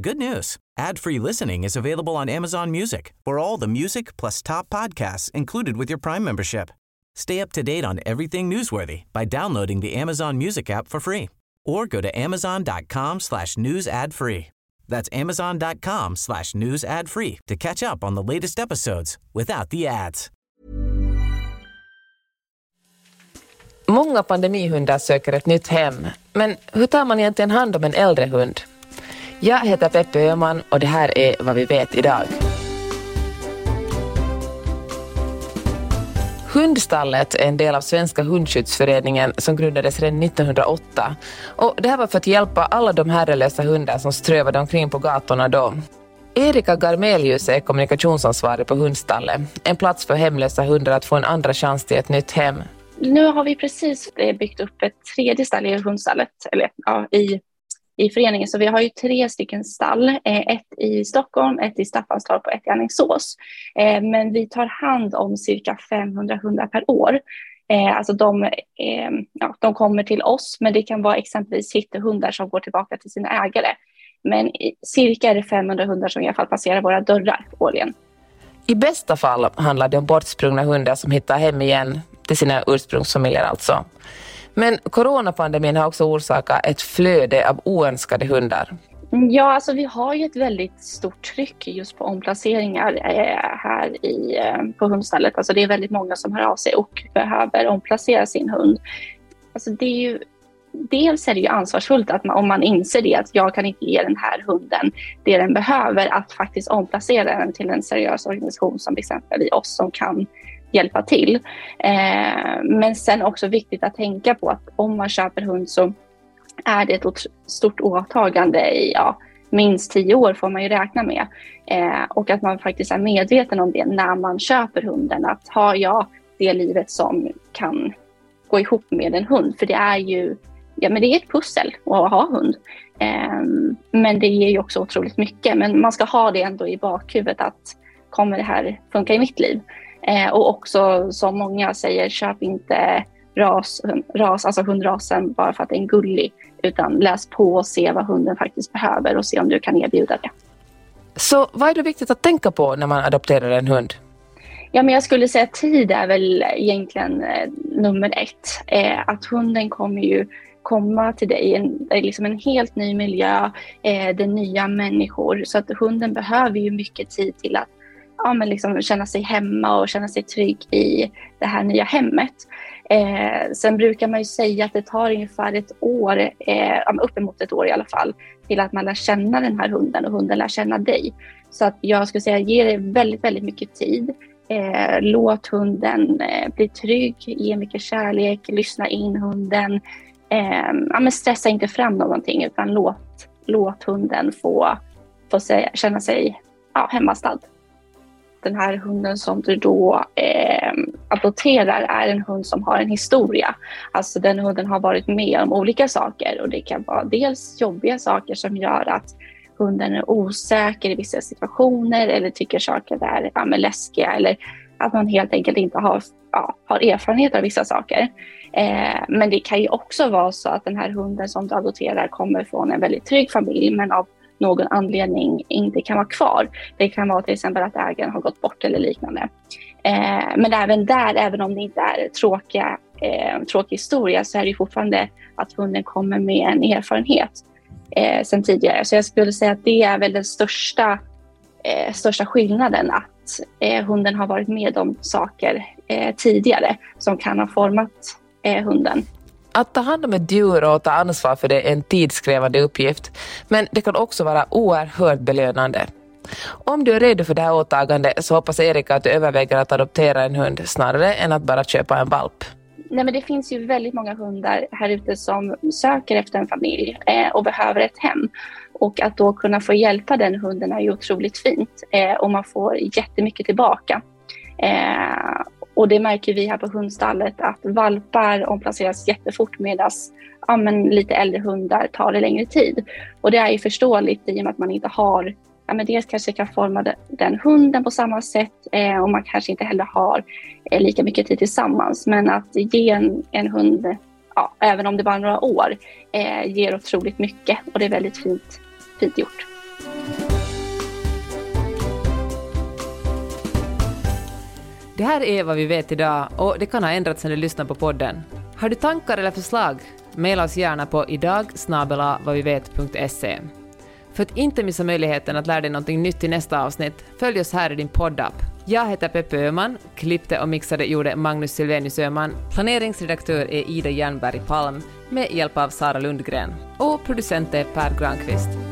Good news. Ad-free listening is available on Amazon Music for all the music plus top podcasts included with your Prime membership. Stay up to date on everything newsworthy by downloading the Amazon Music app for free or go to amazon.com slash news ad free. That's amazon.com slash news ad free to catch up on the latest episodes without the ads. Många pandemihundar söker ett nytt hem. Men hur tar man egentligen hand om en äldre hund? Jag heter Peppe Öhman och det här är vad vi vet idag. Hundstallet är en del av Svenska hundskyddsföreningen som grundades redan 1908. Och det här var för att hjälpa alla de herrelösa hundar som strövade omkring på gatorna då. Erika Garmelius är kommunikationsansvarig på Hundstallet, en plats för hemlösa hundar att få en andra chans till ett nytt hem. Nu har vi precis byggt upp ett tredje stall i Hundstallet, eller ja, i i föreningen. Så vi har ju tre stycken stall, eh, ett i Stockholm, ett i Staffanstorp och ett i Alingsås. Eh, men vi tar hand om cirka 500 hundar per år. Eh, alltså de, ja, de kommer till oss, men det kan vara exempelvis hittehundar som går tillbaka till sina ägare. Men cirka är det 500 hundar som i alla fall passerar våra dörrar årligen. I bästa fall handlar det om bortsprungna hundar som hittar hem igen till sina ursprungsfamiljer alltså. Men coronapandemin har också orsakat ett flöde av oönskade hundar. Ja, alltså vi har ju ett väldigt stort tryck just på omplaceringar eh, här i, eh, på hundstallet. Alltså det är väldigt många som hör av sig och behöver omplacera sin hund. Alltså det är ju, dels är det ju ansvarsfullt att man, om man inser det, att jag kan inte ge den här hunden det den behöver, att faktiskt omplacera den till en seriös organisation som exempel i oss som kan hjälpa till. Eh, men sen också viktigt att tänka på att om man köper hund så är det ett stort åtagande i ja, minst tio år får man ju räkna med. Eh, och att man faktiskt är medveten om det när man köper hunden. Att har jag det livet som kan gå ihop med en hund? För det är ju ja, men det är ett pussel att ha hund. Eh, men det ger ju också otroligt mycket. Men man ska ha det ändå i bakhuvudet att kommer det här funka i mitt liv? Eh, och också som många säger, köp inte ras, ras, alltså hundrasen bara för att den är gullig. Utan läs på och se vad hunden faktiskt behöver och se om du kan erbjuda det. Så vad är det viktigt att tänka på när man adopterar en hund? Ja, men jag skulle säga att tid är väl egentligen eh, nummer ett. Eh, att hunden kommer ju komma till dig i en, liksom en helt ny miljö, eh, det är nya människor. Så att hunden behöver ju mycket tid till att ja, men liksom känna sig hemma och känna sig trygg i det här nya hemmet. Eh, sen brukar man ju säga att det tar ungefär ett år, eh, uppemot ett år i alla fall, till att man lär känna den här hunden och hunden lär känna dig. Så att jag skulle säga ge det väldigt, väldigt mycket tid. Eh, låt hunden eh, bli trygg, ge mycket kärlek, lyssna in hunden. Eh, ja, men stressa inte fram någonting utan låt, låt hunden få, få säga, känna sig ja, hemmastad den här hunden som du då eh, adopterar är en hund som har en historia. Alltså den hunden har varit med om olika saker och det kan vara dels jobbiga saker som gör att hunden är osäker i vissa situationer eller tycker saker är ja, läskiga eller att man helt enkelt inte har, ja, har erfarenhet av vissa saker. Eh, men det kan ju också vara så att den här hunden som du adopterar kommer från en väldigt trygg familj men av någon anledning inte kan vara kvar. Det kan vara till exempel att ägaren har gått bort eller liknande. Eh, men även där, även om det inte är tråkiga, eh, tråkig historia, så är det fortfarande att hunden kommer med en erfarenhet eh, sen tidigare. Så jag skulle säga att det är väl den största, eh, största skillnaden, att eh, hunden har varit med om saker eh, tidigare som kan ha format eh, hunden. Att ta hand om ett djur och ta ansvar för det är en tidskrävande uppgift, men det kan också vara oerhört belönande. Om du är redo för det här åtagandet så hoppas Erika att du överväger att adoptera en hund snarare än att bara köpa en valp. Nej, men det finns ju väldigt många hundar här ute som söker efter en familj eh, och behöver ett hem. Och att då kunna få hjälpa den hunden är ju otroligt fint eh, och man får jättemycket tillbaka. Eh, och det märker vi här på hundstallet att valpar omplaceras jättefort medan ja, lite äldre hundar tar det längre tid. Och det är ju förståeligt i och med att man inte har Ja, men dels kanske kan forma den hunden på samma sätt eh, och man kanske inte heller har eh, lika mycket tid tillsammans. Men att ge en, en hund, ja, även om det bara är några år, eh, ger otroligt mycket och det är väldigt fint, fint gjort. Det här är vad vi vet idag och det kan ha ändrats när du lyssnar på podden. Har du tankar eller förslag? Maila oss gärna på idag För att inte missa möjligheten att lära dig något nytt i nästa avsnitt, följ oss här i din poddapp. Jag heter Peppe Öhman, klippte och mixade gjorde Magnus Silvenius Öhman, planeringsredaktör är Ida Jernberg Palm med hjälp av Sara Lundgren och producent är Per Granqvist.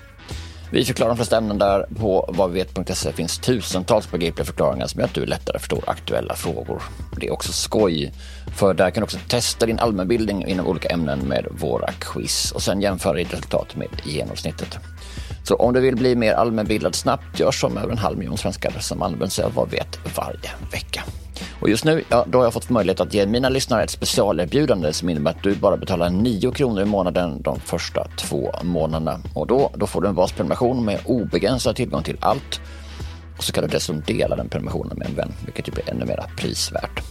Vi förklarar de flesta ämnen där. På vadvivet.se finns tusentals begripliga förklaringar som gör att du lättare förstår aktuella frågor. Det är också skoj, för där kan du också testa din allmänbildning inom olika ämnen med våra quiz och sen jämföra ditt resultat med genomsnittet. Så om du vill bli mer allmänbildad snabbt, gör som över en halv miljon svenskar som använder sig av Vad vet varje vecka. Och just nu, ja, då har jag fått möjlighet att ge mina lyssnare ett specialerbjudande som innebär att du bara betalar 9 kronor i månaden de första två månaderna. Och då, då får du en VAS-prenumeration med obegränsad tillgång till allt. Och så kan du dessutom dela den prenumerationen med en vän, vilket ju blir ännu mer prisvärt.